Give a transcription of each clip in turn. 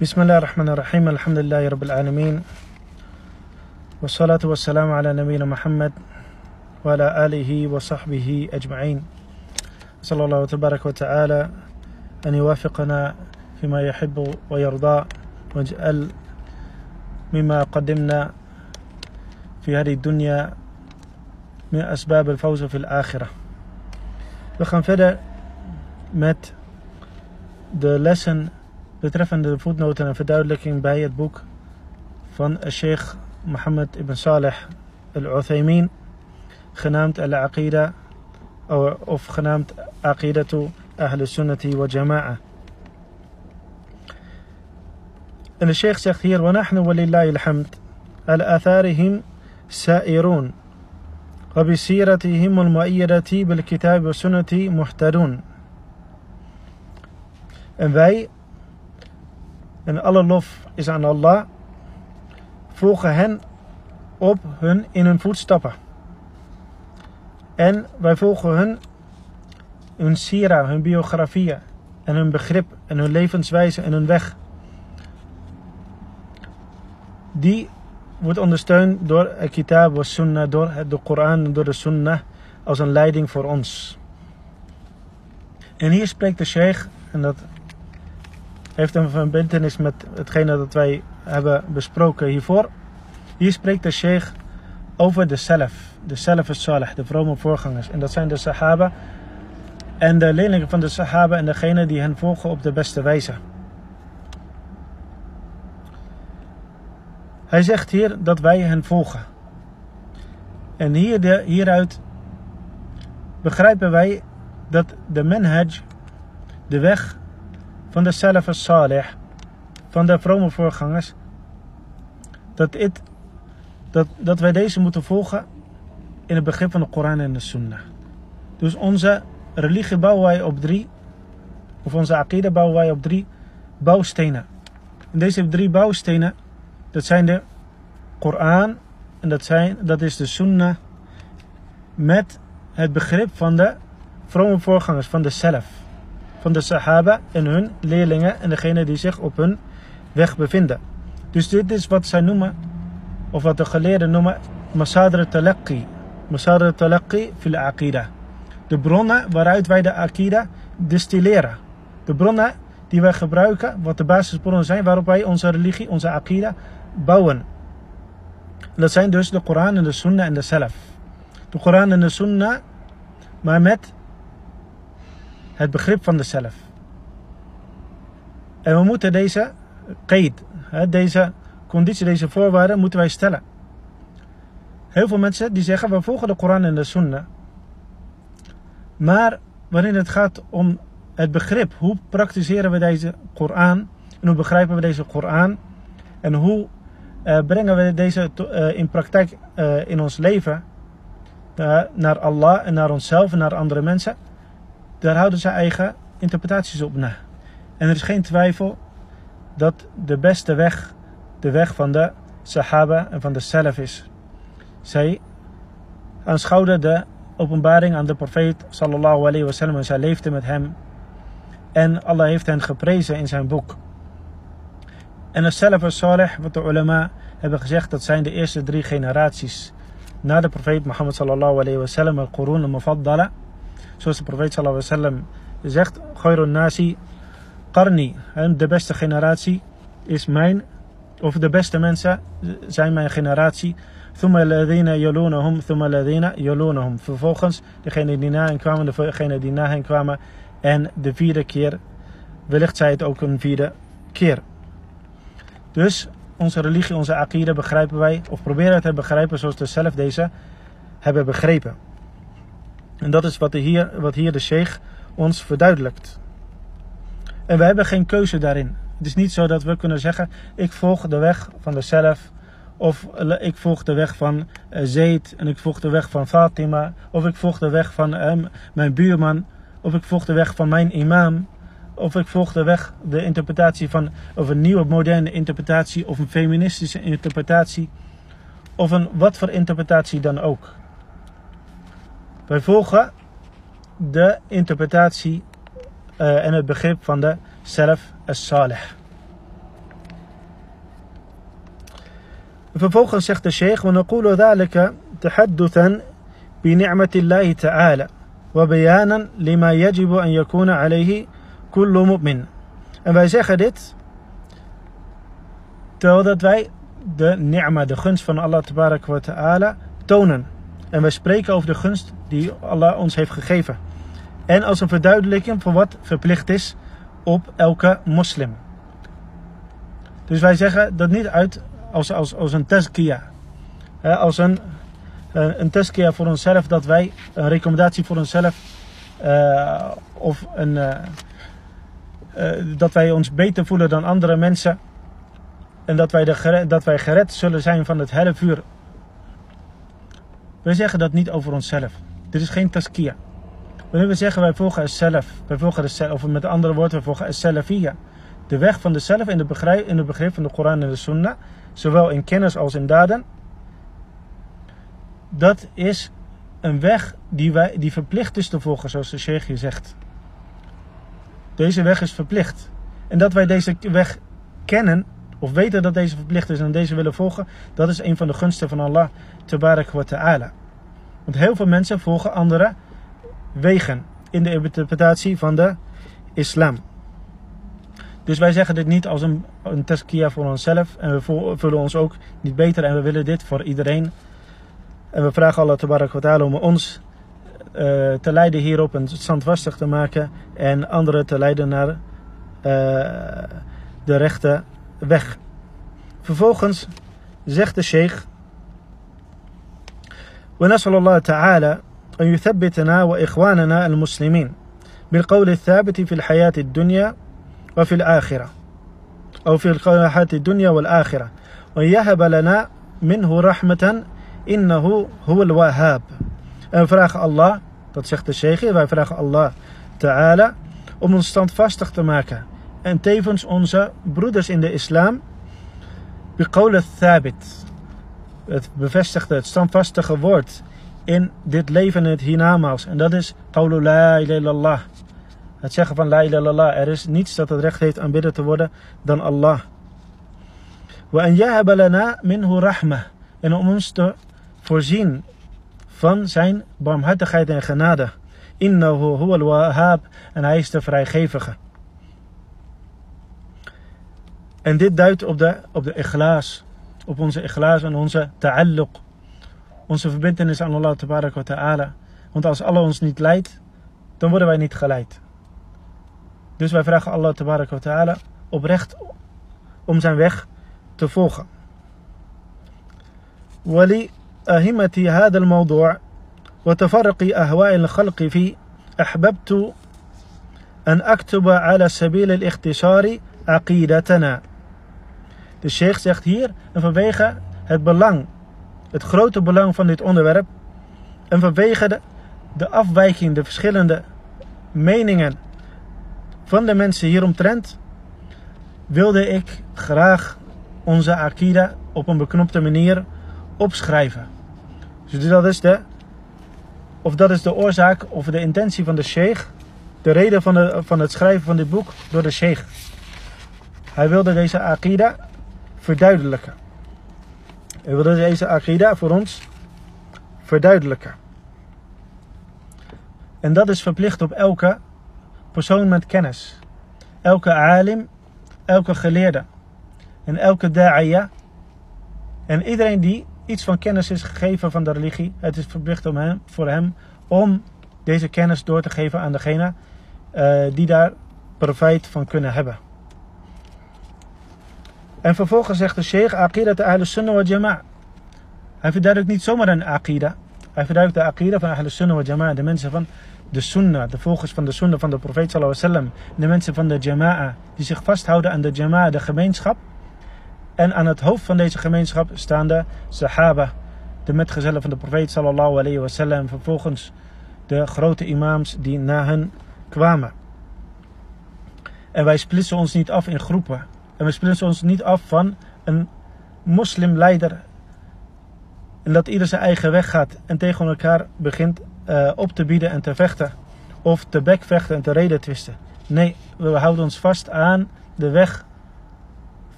بسم الله الرحمن الرحيم الحمد لله رب العالمين والصلاة والسلام على نبينا محمد وعلى آله وصحبه أجمعين. صلى الله تبارك وتعالى أن يوافقنا فيما يحب ويرضى واجعل مما قدمنا في هذه الدنيا من أسباب الفوز في الآخرة. We met de lessen betreffende de voetnoten en verduidelijking bij het boek van Sheikh Mohammed ibn Saleh al-Uthaymin, genaamd Al-Aqida of genaamd Aqidatu Ahl Sunnati wa Jama'a. En de Sheikh zegt hier: وَنَحْنُ وَلِلَّهِ الْحَمْدِ على آثارهم سائرون وبسيرتهم المؤيدة بالكتاب والسنة محتدون. En wij, en alle lof is aan Allah, volgen hen op hun in hun voetstappen. En wij volgen hun, hun sira, hun biografieën en hun begrip en hun levenswijze en hun weg. Die wordt ondersteund door het kitab wa sunnah, door de Koran en door de sunnah als een leiding voor ons. En hier spreekt de sheikh, en dat heeft een verbindenis met hetgene dat wij hebben besproken hiervoor. Hier spreekt de sheikh over de salaf, de salaf salih, de vrome voorgangers. En dat zijn de sahaba en de leerlingen van de sahaba en degene die hen volgen op de beste wijze. Hij zegt hier dat wij hen volgen. En hier de, hieruit begrijpen wij dat de manhaj, de weg van de salaf salih, van de vrome voorgangers, dat, it, dat, dat wij deze moeten volgen in het begrip van de Koran en de Sunnah. Dus onze religie bouwen wij op drie, of onze akida bouwen wij op drie bouwstenen. En deze drie bouwstenen, dat zijn de Koran en dat, zijn, dat is de Sunnah met het begrip van de vrome voorgangers, van de Salaf. Van de Sahaba en hun leerlingen en degene die zich op hun weg bevinden. Dus dit is wat zij noemen, of wat de geleerden noemen, Masadr talaqi. Masadr talaqi fil aqida. De bronnen waaruit wij de akida distilleren. De bronnen die wij gebruiken, wat de basisbronnen zijn waarop wij onze religie, onze akida bouwen. Dat zijn dus de Koran en de Sunnah en de Salaf. De Koran en de Sunnah, maar met het begrip van de Salaf. En we moeten deze qaid, deze conditie, deze voorwaarden moeten wij stellen. Heel veel mensen die zeggen we volgen de Koran en de Sunnah. Maar wanneer het gaat om het begrip, hoe praktiseren we deze Koran en hoe begrijpen we deze Koran en hoe uh, brengen we deze uh, in praktijk uh, in ons leven naar Allah en naar onszelf en naar andere mensen, daar houden ze eigen interpretaties op na. En er is geen twijfel dat de beste weg de weg van de Sahaba en van de Salaf is. Zij aanschouwden de openbaring aan de profeet sallallahu alayhi wasallam en zij leefden met hem. En Allah heeft hen geprezen in zijn boek. En de Salaf al-Salih, wat de ulama hebben gezegd, dat zijn de eerste drie generaties. Na de profeet Mohammed sallallahu alayhi wasallam, al-Qurun al-Mufaddala. Zoals de profeet sallallahu alaihi zegt, Khairun nasi de beste generatie is mijn, of de beste mensen zijn mijn generatie. Thumma ladina yalunahum, thumma ladina yalunahum. Vervolgens degene die na hen kwamen, degene die na hen kwamen. En de vierde keer, wellicht zij het ook een vierde keer. Dus onze religie, onze akida begrijpen wij, of proberen het te begrijpen zoals we zelf deze hebben begrepen. En dat is wat, de hier, wat hier de sheikh ons verduidelijkt. En we hebben geen keuze daarin. Het is niet zo dat we kunnen zeggen, ik volg de weg van de zelf, of ik volg de weg van uh, Zaid, en ik volg de weg van Fatima, of ik volg de weg van uh, mijn buurman, of ik volg de weg van mijn imam, of ik volg de weg, de interpretatie van, of een nieuwe moderne interpretatie, of een feministische interpretatie, of een wat voor interpretatie dan ook. Wij volgen de interpretatie uh, en het begrip van de Salaf as-Salih. Vervolgens zegt de sheikh, وَنَقُولُ ذَلِكَ تَحَدُّثًا بِنِعْمَةِ اللَّهِ تَعَالَى وَبَيَانًا لِمَا يَجِبُ أَن يَكُونَ عَلَيْهِ كُلُّ مُؤْمِنٍ En wij zeggen dit terwijl dat wij de ni'ma, de gunst van Allah tabarak wa ta'ala tonen. En wij spreken over de gunst die Allah ons heeft gegeven. En als een verduidelijking van wat verplicht is op elke moslim. Dus wij zeggen dat niet uit als, als, als een tazkiya. Als een, eh, een voor onszelf, dat wij een recommendatie voor onszelf uh, of een, uh, dat wij ons beter voelen dan andere mensen en dat wij, de, dat wij gered zullen zijn van het hellevuur. Wij zeggen dat niet over onszelf. Dit is geen tazkiya. Wanneer we zeggen wij volgen zelf, wij volgen de of met andere woorden, wij volgen salafiyya. De weg van de zelf in, in het begrip van de Koran en de Sunnah, zowel in kennis als in daden. Dat is een weg die, wij, die verplicht is te volgen, zoals de Sheikh hier zegt. Deze weg is verplicht. En dat wij deze weg kennen, of weten dat deze verplicht is en deze willen volgen, dat is een van de gunsten van Allah, tabarak wa ta'ala. Want heel veel mensen volgen andere wegen in de interpretatie van de islam. Dus wij zeggen dit niet als een, een tazkiya voor onszelf. En we voelen ons ook niet beter. En we willen dit voor iedereen. En we vragen Allah tabarak wa ta'ala om ons uh, te leiden hierop en standvastig te maken. En anderen te leiden naar uh, de rechte weg. Vervolgens zegt de sheikh. ونسأل الله تعالى أن يثبتنا وإخواننا المسلمين بالقول الثابت في الحياة الدنيا وفي الآخرة أو في الحياة الدنيا والآخرة وأن يهب لنا منه رحمة إنه هو الوهاب En vragen Allah, dat zegt de sheikh, wij vragen om ons standvastig te maken. En tevens onze broeders in de islam, biqawla thabit, het bevestigde, het standvastige woord in dit leven en het hiernamaals. En dat is la ilaha. Het zeggen van la ilaha. Er is niets dat het recht heeft aanbidden te worden dan Allah. Wa an lana minhu rahmah. En om ons te voorzien van zijn barmhartigheid en genade. Innahu al-wahhab. En hij is de vrijgevige. En dit duidt op de, op de ikhlaas. Op onze ikhlaas en onze ta'alluq. Onze verbindenis aan Allah wa ta'ala. Want als Allah ons niet leidt, dan worden wij niet geleid. Dus wij vragen Allah wa ta'ala oprecht om zijn weg te volgen. ولأهمة هذا الموضوع وتفرق أهواء الخلق فيه أحببت أن أكتب على سبيل الاختصار عقيدتنا De sheikh zegt hier, en vanwege het belang, het grote belang van dit onderwerp, en vanwege de, de afwijking, de verschillende meningen van de mensen hieromtrent, wilde ik graag onze akida op een beknopte manier opschrijven. Dus dat is de, of dat is de oorzaak of de intentie van de sheikh, de reden van, de, van het schrijven van dit boek door de sheikh. Hij wilde deze akida verduidelijken. Hij wilde deze akida voor ons verduidelijken. En dat is verplicht op elke persoon met kennis. Elke alim, elke geleerde. En elke da'aya. En iedereen die iets van kennis is gegeven van de religie. Het is verplicht om hem, voor hem om deze kennis door te geven aan degene uh, die daar profijt van kunnen hebben. En vervolgens zegt de sheikh, aqidat ahl sunnah wa jama'a. Hij verduidelijkt niet zomaar een aqida. Hij verduidelijkt de aqida van ahl sunnah wa jama'a. De mensen van de sunnah, de volgers van de sunnah van de profeet sallallahu. De mensen van de jama'a, die zich vasthouden aan de jama'a, de gemeenschap. En aan het hoofd van deze gemeenschap staan de sahaba, de metgezellen van de profeet sallallahu alaihi wasallam. Vervolgens de grote imams die na hen kwamen. En wij splitsen ons niet af in groepen. En we splitsen ons niet af van een moslimleider. En dat ieder zijn eigen weg gaat en tegen elkaar begint uh, op te bieden en te vechten. Of te bekvechten en te reden twisten. Nee, we houden ons vast aan de weg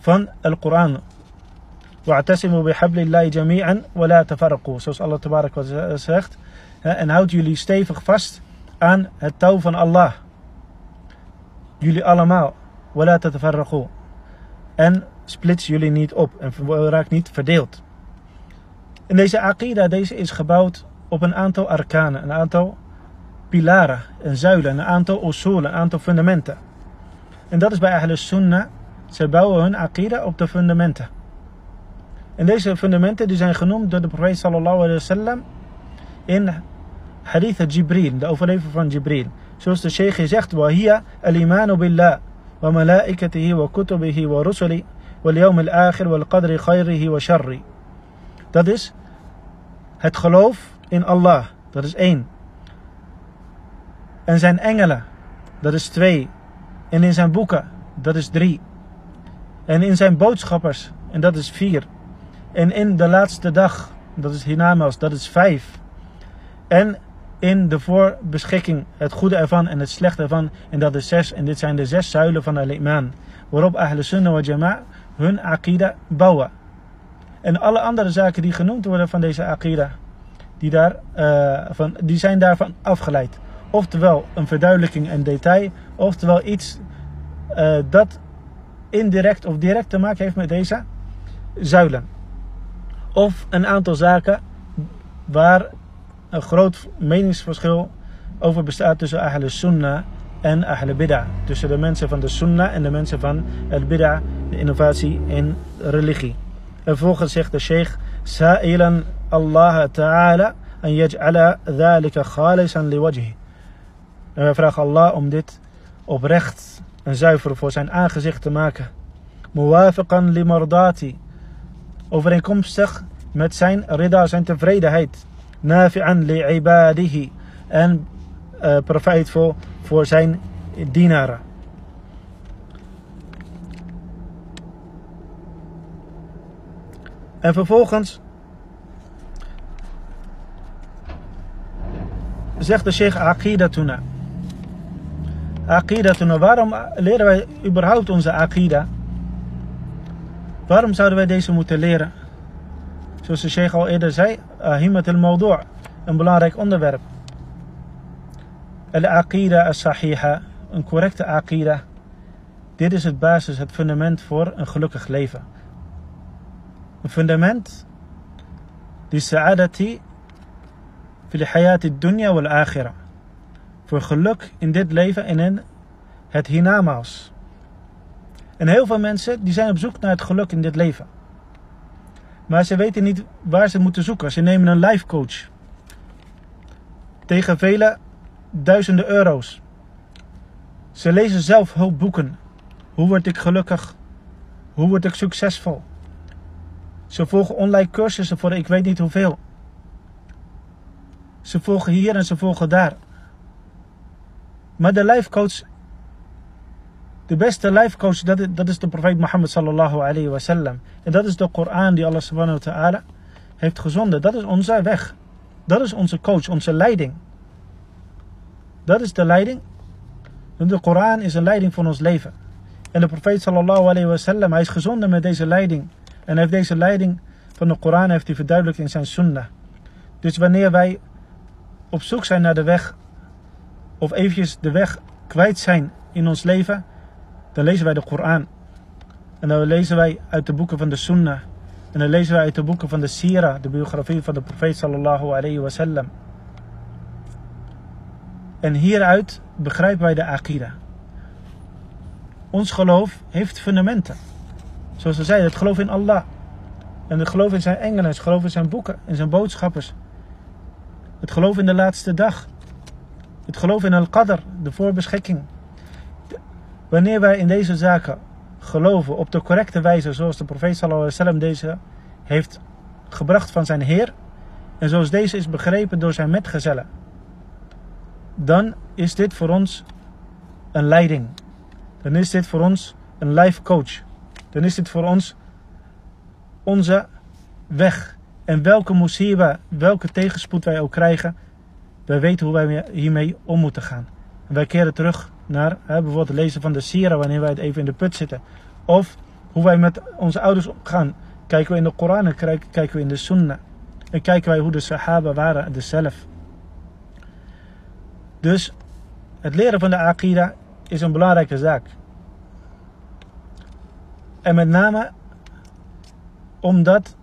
van Al-Quran. Bihablillahi jami'an wa la tafarraqu. Zoals Allah tabarak wa zegt. En houd jullie stevig vast aan het touw van Allah. Jullie allemaal. La tafarraqu. En splits jullie niet op en raak niet verdeeld. En deze Aqida deze is gebouwd op een aantal arkanen, een aantal pilaren en zuilen, een aantal usul, een aantal fundamenten. En dat is bij Ahl Sunnah. Ze bouwen hun Aqida op de fundamenten. En deze fundamenten die zijn genoemd door de profeet sallallahu alaihi wasallam in hadith Jibril, de overlever van Jibril. Zoals de sheikh zegt, wa hiya al-imanu billah. وَمَلَائِكَتِهِ وَكُتُبِهِ وَرُسُلِهِ وَالْيَوْمِ الْآخِرِ وَالْقَدْرِ خَيْرِهِ وَشَرِّهِ Dat is het geloof in Allah, dat is één. En zijn engelen, dat is twee. En in zijn boeken, dat is drie. En in zijn boodschappers, en dat is vier. En in de laatste dag, dat is hiernamaals, dat is vijf. En in de voorbeschikking, het goede ervan en het slechte ervan, en dat is zes. En dit zijn de zes zuilen van al-Iman. Waarop Ahl Sunnah wa Jama' hun aqida bouwen. En alle andere zaken die genoemd worden van deze aqida, die, daar, uh, van, die zijn daarvan afgeleid. Oftewel een verduidelijking en detail, oftewel iets uh, dat indirect of direct te maken heeft met deze zuilen. Of een aantal zaken waar een groot meningsverschil over bestaat tussen Ahl Sunnah en Ahl Bid'ah. Tussen de mensen van de Sunnah en de mensen van het Bid'ah, de innovatie in religie. En vervolgens zegt de sheikh, Sa'ilan Allah Ta'ala an yaj'ala dhalika khalisan liwajhi. En wij vragen Allah om dit oprecht en zuiver voor zijn aangezicht te maken. Muwafiqan li mardati. Overeenkomstig met zijn rida, zijn tevredenheid. Nafi'an li ibadihi. En uh, voor zijn dienaren. En vervolgens zegt de sheikh aqidatuna. Aqidatuna, waarom leren wij überhaupt onze aqida? Waarom zouden wij deze moeten leren? Zoals de sheikh al eerder zei, himat al een belangrijk onderwerp. Al-aqida al-sahiha, een correcte aqida. Dit is het basis, het fundament voor een gelukkig leven. Een fundament die sa'adati fil hayati dunya wal akhirah. Voor geluk in dit leven en in het hiernamaals. En heel veel mensen die zijn op zoek naar het geluk in dit leven. Maar ze weten niet waar ze moeten zoeken. Ze nemen een life coach. Tegen vele duizenden euro's. Ze lezen zelf hulpboeken. Hoe word ik gelukkig? Hoe word ik succesvol? Ze volgen online cursussen voor ik weet niet hoeveel. Ze volgen hier en ze volgen daar. Maar de life coach, de beste life coach, dat is, dat is de profeet Mohammed sallallahu alayhi wa sallam. En dat is de Koran die Allah subhanahu wa ta'ala heeft gezonden. Dat is onze weg. Dat is onze coach, onze leiding. Dat is de leiding. De Koran is een leiding van ons leven. En de profeet sallallahu alayhi wa sallam, hij is gezonden met deze leiding. En hij heeft deze leiding van de Koran heeft hij verduidelijkt in zijn sunnah. Dus wanneer wij op zoek zijn naar de weg, of eventjes de weg kwijt zijn in ons leven, dan lezen wij de Koran. En dan lezen wij uit de boeken van de Sunnah. En dan lezen wij uit de boeken van de Sira, de biografie van de profeet sallallahu alayhi wa sallam. En hieruit begrijpen wij de Akida. Ons geloof heeft fundamenten. Zoals we zeiden, het geloof in Allah. En het geloof in zijn engelen, het geloof in zijn boeken, in zijn boodschappers. Het geloof in de laatste dag. Het geloof in al-qadr, de voorbeschikking. Wanneer wij in deze zaken geloven op de correcte wijze, zoals de profeet sallallahu alaihi wasallam deze heeft gebracht van zijn Heer, en zoals deze is begrepen door zijn metgezellen, dan is dit voor ons een leiding. Dan is dit voor ons een life coach. Dan is dit voor ons onze weg. En welke musiba, welke tegenspoed wij ook krijgen, wij weten hoe wij hiermee om moeten gaan. En wij keren terug naar bijvoorbeeld het lezen van de Sira wanneer wij het even in de put zitten. Of hoe wij met onze ouders omgaan. kijken we in de Koran en kijken we in de Sunnah. En kijken wij hoe de Sahaba waren, de zelf. Dus het leren van de Aqidah is een belangrijke zaak. En met name omdat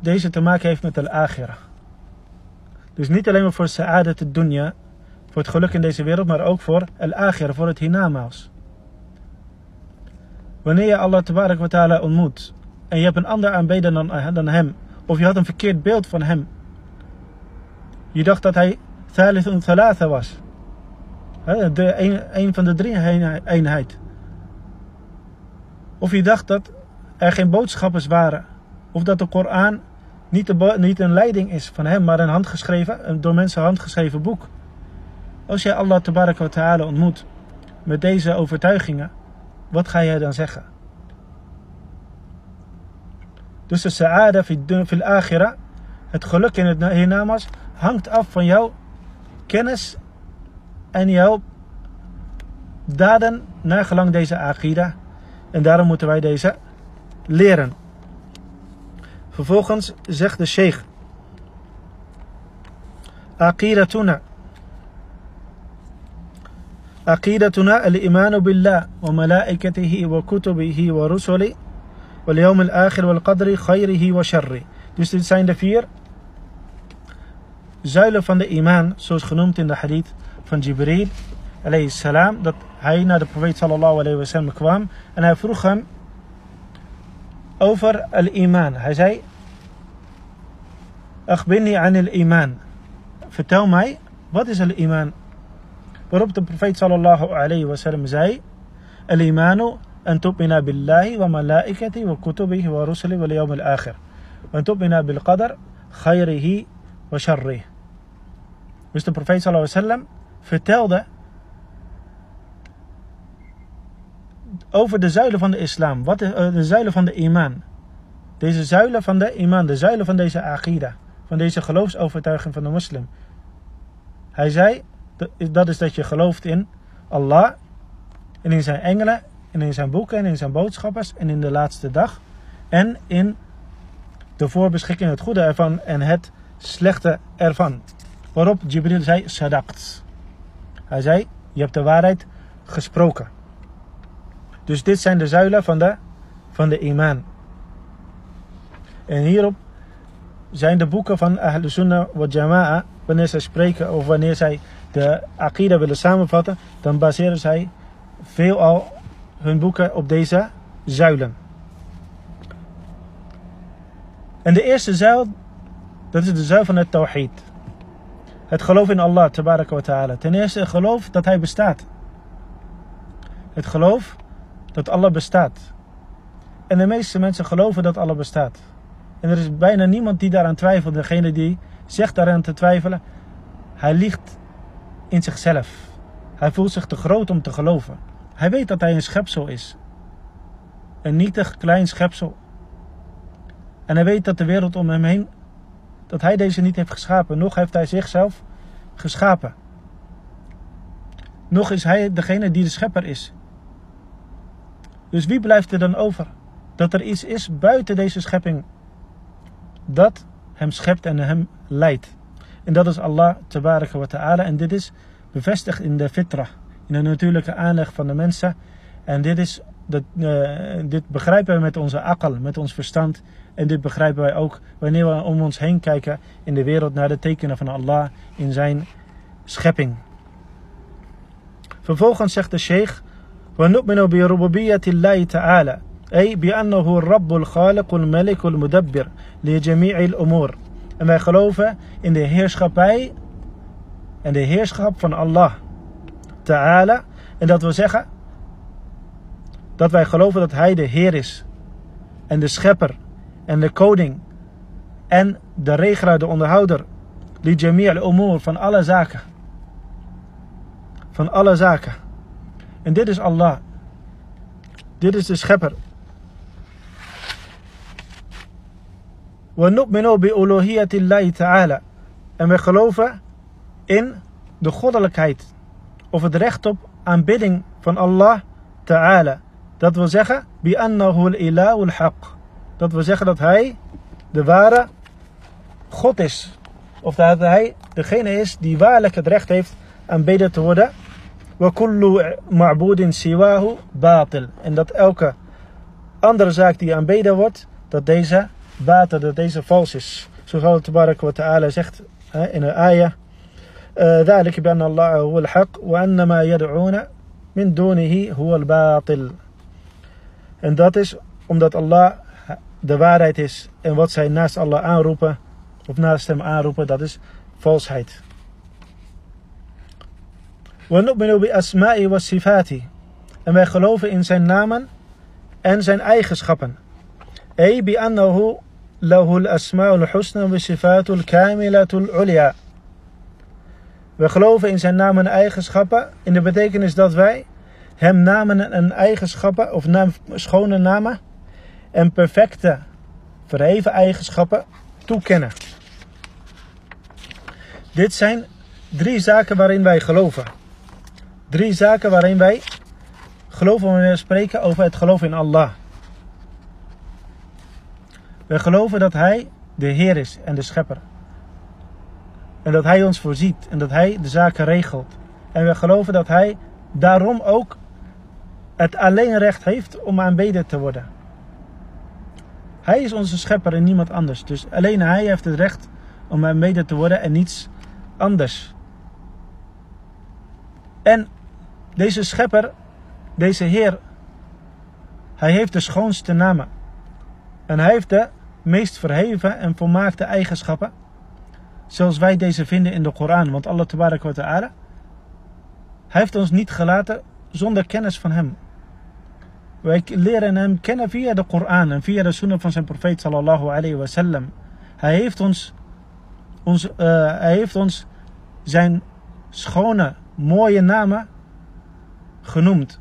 deze te maken heeft met de akhirah. Dus niet alleen maar voor sa'adat het dunya, voor het geluk in deze wereld, maar ook voor al-akhirah, voor het hiernamaals. Wanneer je Allah ta'ala ontmoet en je hebt een ander aanbeden dan, dan hem, of je had een verkeerd beeld van hem. Je dacht dat hij Thalithun Thalatha was. De, een, van de drie eenheid. Of je dacht dat er geen boodschappers waren. Of dat de Koran niet, niet een leiding is van hem, maar een handgeschreven, een door mensen handgeschreven boek. Als jij Allah wa ta'ala ontmoet met deze overtuigingen, wat ga jij dan zeggen? Dus de sa'ada fil akhira, het geluk in het hiernamaals, hangt af van jouw kennis en jouw daden naar gelang deze akida. En daarom moeten wij deze leren. Vervolgens zegt de sheikh. Aqidatuna. Kutubihi wa rusuli wal yawm al-akhir wal qadri khayrihi wa sharri. Dus dit zijn de vier zuilen van de iman, zoals genoemd in de hadith van Jibril alayhi salam, dat hij naar de profeet sallallahu alayhi wa sallam kwam en hij vroeg hem over al-iman. Hij zei, Akhbirni an al-iman. Vertel mij, wat is al-iman? waarop de profeet sallallahu alayhi wasallam zei: Al-imanu an tu'mina billahi wa malaikati wa kutubihi wa rusulihi wa liyawm al-akhir. Wa tu'mina bil qadar khayrihi wa sharrihi. Dus de profeet sallallahu alayhi wasallam vertelde over de zuilen van de islam, wat de, eh, de zuilen van de iman. Deze zuilen van de iman, de zuilen van deze aqida, van deze geloofsovertuiging van de moslim. Hij zei: dat is dat je gelooft in Allah en in zijn engelen en in zijn boeken en in zijn boodschappers en in de laatste dag en in de voorbeschikking, het goede ervan en het slechte ervan. Waarop Jibril zei, sadaqt. Hij zei, je hebt de waarheid gesproken. Dus dit zijn de zuilen van de, van de iman. En hierop zijn de boeken van Ahl Sunnah wa Jama'a, wanneer zij spreken of wanneer zij de Aqidah willen samenvatten, dan baseren zij veelal hun boeken op deze zuilen. En de eerste zuil, dat is de zuil van het Tawhid. Het geloof in Allah, tabaraka wa ta'ala. Ten eerste het geloof dat Hij bestaat. Het geloof dat Allah bestaat. En de meeste mensen geloven dat Allah bestaat. En er is bijna niemand die daaraan twijfelt. Degene die zegt daaraan te twijfelen, hij liegt in zichzelf. Hij voelt zich te groot om te geloven. Hij weet dat hij een schepsel is. Een nietig klein schepsel. En hij weet dat de wereld om hem heen, dat hij deze niet heeft geschapen. Nog heeft hij zichzelf geschapen. Nog is hij degene die de schepper is. Dus wie blijft er dan over? Dat er iets is buiten deze schepping. Dat hem schept en hem leidt. En dat is Allah tabaraka wa ta'ala. En dit is bevestigd in de fitra. In de natuurlijke aanleg van de mensen. En dit, is, dat, uh, dit begrijpen we met onze akal, met ons verstand. En dit begrijpen wij ook wanneer we om ons heen kijken in de wereld naar de tekenen van Allah in zijn schepping. Vervolgens zegt de sheikh: ونؤمن بربوبية الله تعالى أي بأنه الرب الخالق الملك المدبر لجميع الأمور En wij geloven in de heerschappij en de heerschap van Allah Ta'ala. En dat wil zeggen dat wij geloven dat Hij de Heer is. En de schepper en de koning en de regelaar, de onderhouder. Li jami' al-umur van alle zaken. Van alle zaken. En dit is Allah. Dit is de schepper. We bi. En we geloven in de goddelijkheid. Of het recht op aanbidding van Allah ta'ala. Dat wil zeggen, bi annahu al haq. Dat wil zeggen dat hij de ware God is. Of dat hij degene is die waarlijk het recht heeft aanbeden te worden. Wa kullu ma'budin siwahu batil. En dat elke andere zaak die aanbeden wordt, dat deze batil, dat deze vals is. Zoals Allah tabarak wa ta'ala zegt in een ayah. ذلك بأن الله هو الحق وأن ما يدعون من دونه هو الباطل. En dat is omdat Allah de waarheid is en wat zij naast Allah aanroepen, of naast hem aanroepen, dat is valsheid. وَنُؤْمِنُ بِأَسْمَاءِ وَصِفَاتِ En wij geloven in zijn namen en zijn eigenschappen. أي بأنه له الأسماء الحسنى والصفات الكاملة العليا We geloven in zijn namen en eigenschappen in de betekenis dat wij hem namen en eigenschappen, of naam, schone namen en perfecte verheven eigenschappen toekennen. Dit zijn drie zaken waarin wij geloven. Drie zaken waarin wij geloven wanneer we spreken over het geloof in Allah. We geloven dat Hij de Heer is en de Schepper. En dat Hij ons voorziet en dat Hij de zaken regelt. En we geloven dat Hij daarom ook het alleen recht heeft om aanbeden te worden. Hij is onze schepper en niemand anders. Dus alleen hij heeft het recht om aanbeden te worden en niets anders. En deze schepper, deze Heer, hij heeft de schoonste namen. En hij heeft de meest verheven en volmaakte eigenschappen. Zoals wij deze vinden in de Koran. Want Allah wa ta'ala, hij heeft ons niet gelaten zonder kennis van hem. Wij leren hem kennen via de Koran en via de sunnah van zijn profeet sallallahu alayhi wa sallam. Hij heeft ons, ons, uh, hij heeft ons zijn schone, mooie namen genoemd.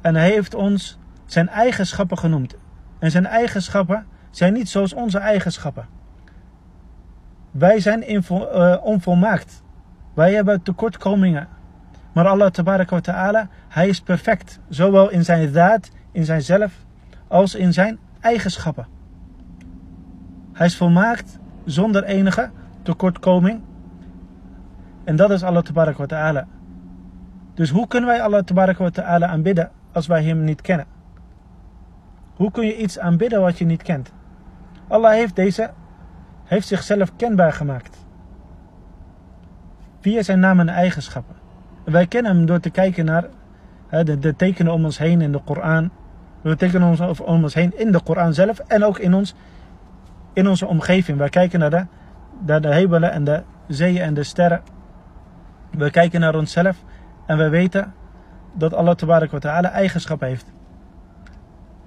En hij heeft ons zijn eigenschappen genoemd. En zijn eigenschappen zijn niet zoals onze eigenschappen. Wij zijn uh, onvolmaakt. Wij hebben tekortkomingen. Maar Allah wa ta'ala, hij is perfect. Zowel in zijn daad in zijnzelf als in zijn eigenschappen. Hij is volmaakt zonder enige tekortkoming. En dat is Allah wa ta'ala. Dus hoe kunnen wij Allah wa ta'ala aanbidden als wij hem niet kennen? Hoe kun je iets aanbidden wat je niet kent? Allah heeft deze, heeft zichzelf kenbaar gemaakt. Via zijn naam en eigenschappen. En wij kennen hem door te kijken naar de, de tekenen om ons heen in de Koran. We tekenen ons om ons heen in de Koran zelf en ook in, ons, in onze omgeving. Wij kijken naar de, naar de hemelen en de zeeën en de sterren. We kijken naar onszelf en we weten dat Allah wa ta'ala eigenschap heeft.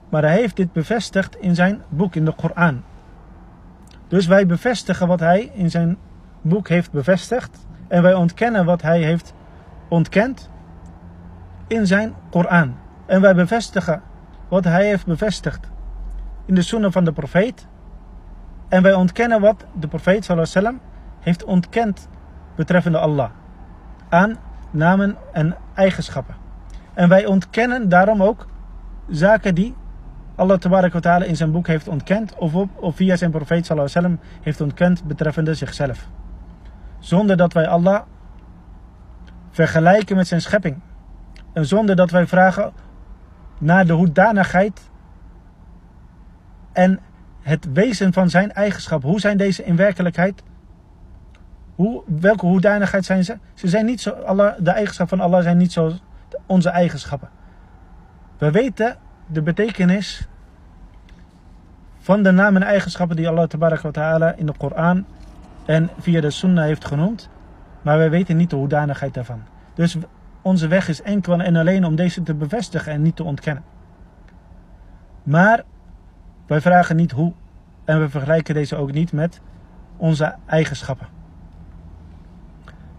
Maar hij heeft dit bevestigd in zijn boek, in de Koran. Dus wij bevestigen wat hij in zijn boek heeft bevestigd. En wij ontkennen wat hij heeft ontkend in zijn Koran. En wij bevestigen wat hij heeft bevestigd in de sunnah van de profeet. En wij ontkennen wat de profeet sallam heeft ontkend betreffende Allah. Aan namen en eigenschappen. En wij ontkennen daarom ook zaken die Allah ta'ala in zijn boek heeft ontkend of, of via zijn profeet sallam heeft ontkend betreffende zichzelf. Zonder dat wij Allah vergelijken met zijn schepping. En zonder dat wij vragen naar de hoedanigheid en het wezen van zijn eigenschap. Hoe zijn deze in werkelijkheid? Hoe, welke hoedanigheid zijn ze? Ze zijn niet zo, Allah, de eigenschappen van Allah zijn niet zoals onze eigenschappen. We weten de betekenis van de namen en eigenschappen die Allah ta'ala in de Koran en via de Sunnah heeft genoemd. Maar wij weten niet de hoedanigheid daarvan. Dus onze weg is enkel en alleen om deze te bevestigen en niet te ontkennen. Maar wij vragen niet hoe en we vergelijken deze ook niet met onze eigenschappen.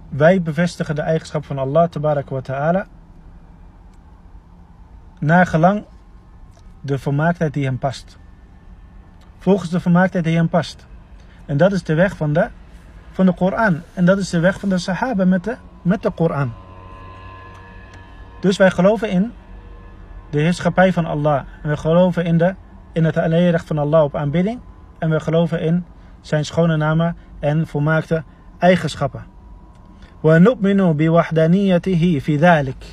Wij bevestigen de eigenschap van Allah wa ta'ala naar gelang de vermaaktheid die hem past. Volgens de vermaaktheid die hem past. En dat is de weg van de, van de Koran. En dat is de weg van de Sahaba met de, met de Koran. Dus wij geloven in de heerschappij van Allah. En we geloven in de in het alleenrecht van Allah op aanbidding. En we geloven in zijn schone namen en volmaakte eigenschappen. ونؤمن بوحدانيته في ذلك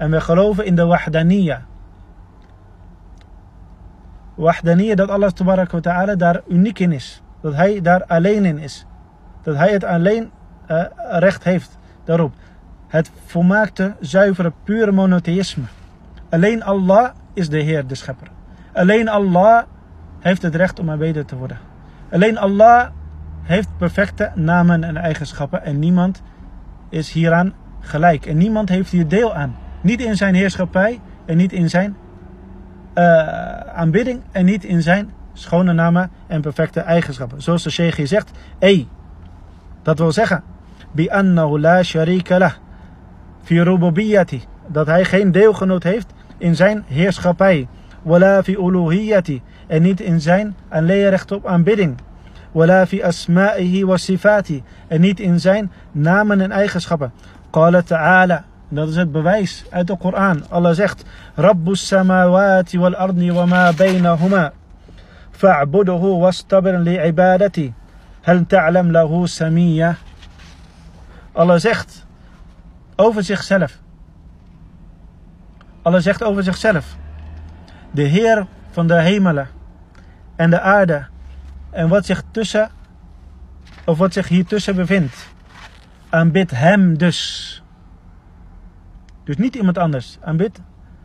en we geloven in de wahdaniya. Wahdaniya dat Allah wa ta'ala daar uniek in is. Dat hij daar alleen in is. Dat hij het alleen uh, recht heeft daarop. Het volmaakte, zuivere, pure monotheïsme. Alleen Allah is de Heer, de Schepper. Alleen Allah heeft het recht om aanbeden te worden. Alleen Allah heeft perfecte namen en eigenschappen en niemand is hieraan gelijk. En niemand heeft hier deel aan. Niet in zijn heerschappij en niet in zijn uh, aanbidding en niet in zijn schone namen en perfecte eigenschappen. Zoals de sheikh hier zegt, ey, dat wil zeggen, bi annahu la sharika lah, fi rububiyyati, dat hij geen deelgenoot heeft in zijn heerschappij, wala fi uluhiyyati, en niet in zijn alleenrecht op aanbidding. Wala fi asma'ihi wa sifati, en niet in zijn namen en eigenschappen. Qala ta'ala, dat is het bewijs uit de Koran. Allah zegt: Rabbus samawati wal ardi wa ma bainahuma. Fa'buduhu wastabir li'ibadati. Hal ta'lam lahu samiyya. Allah zegt over zichzelf. Allah zegt over zichzelf. De Heer van de hemelen en de aarde en wat zich tussen of wat zich hier tussen bevindt. Aanbid hem dus. Dus niet iemand anders. Aanbid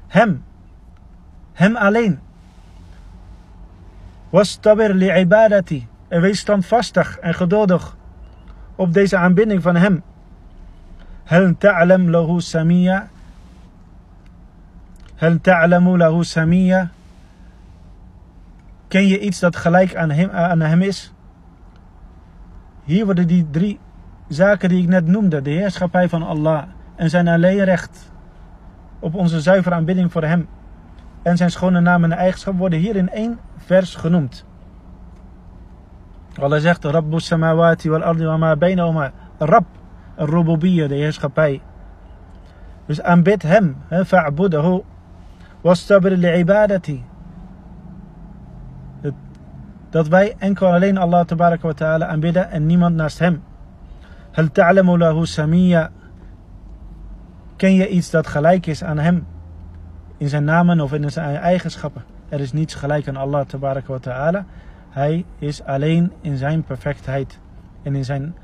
hem. Hem alleen. Wastabir li'ibadati. En wees standvastig en geduldig op deze aanbidding van hem. Hel ta'lam lahu samia. Hel ta'lamu lahu samia. Ken je iets dat gelijk aan hem, aan hem is? Hier worden die drie zaken die ik net noemde. De heerschappij van Allah en zijn alleenrecht op onze zuivere aanbidding voor Hem. En zijn schone naam en eigenschap worden hier in één vers genoemd. Allah zegt, Rabbu samawati wal ardi wa ma bainahuma. Rab, rububiyya, de heerschappij. Dus aanbid hem, fa'budahu, wastabir li'ibadati. Dat wij enkel alleen Allah tabaraka wa ta'ala aanbidden en niemand naast hem. Hal ta'lamu lahu. Ken je iets dat gelijk is aan hem? In zijn namen of in zijn eigenschappen? Er is niets gelijk aan Allah wa ta'ala. Hij is alleen in zijn perfectheid en in zijn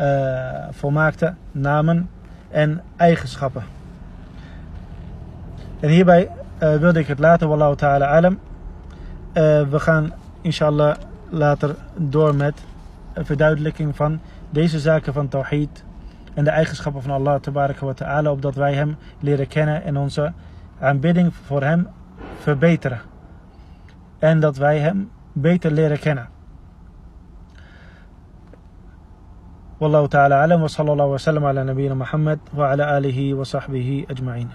uh, volmaakte namen en eigenschappen. En hierbij uh, wilde ik het laten, wallahu ta'ala alam. Uh, we gaan inshallah later door met een verduidelijking van deze zaken van tawhid en de eigenschappen van Allah tabaraka wa ta'ala, opdat wij hem leren kennen en onze aanbidding voor hem verbeteren. En dat wij hem beter leren kennen. والله تعالى أعلم وصلى الله وسلم على نبينا محمد وعلى آله وصحبه أجمعين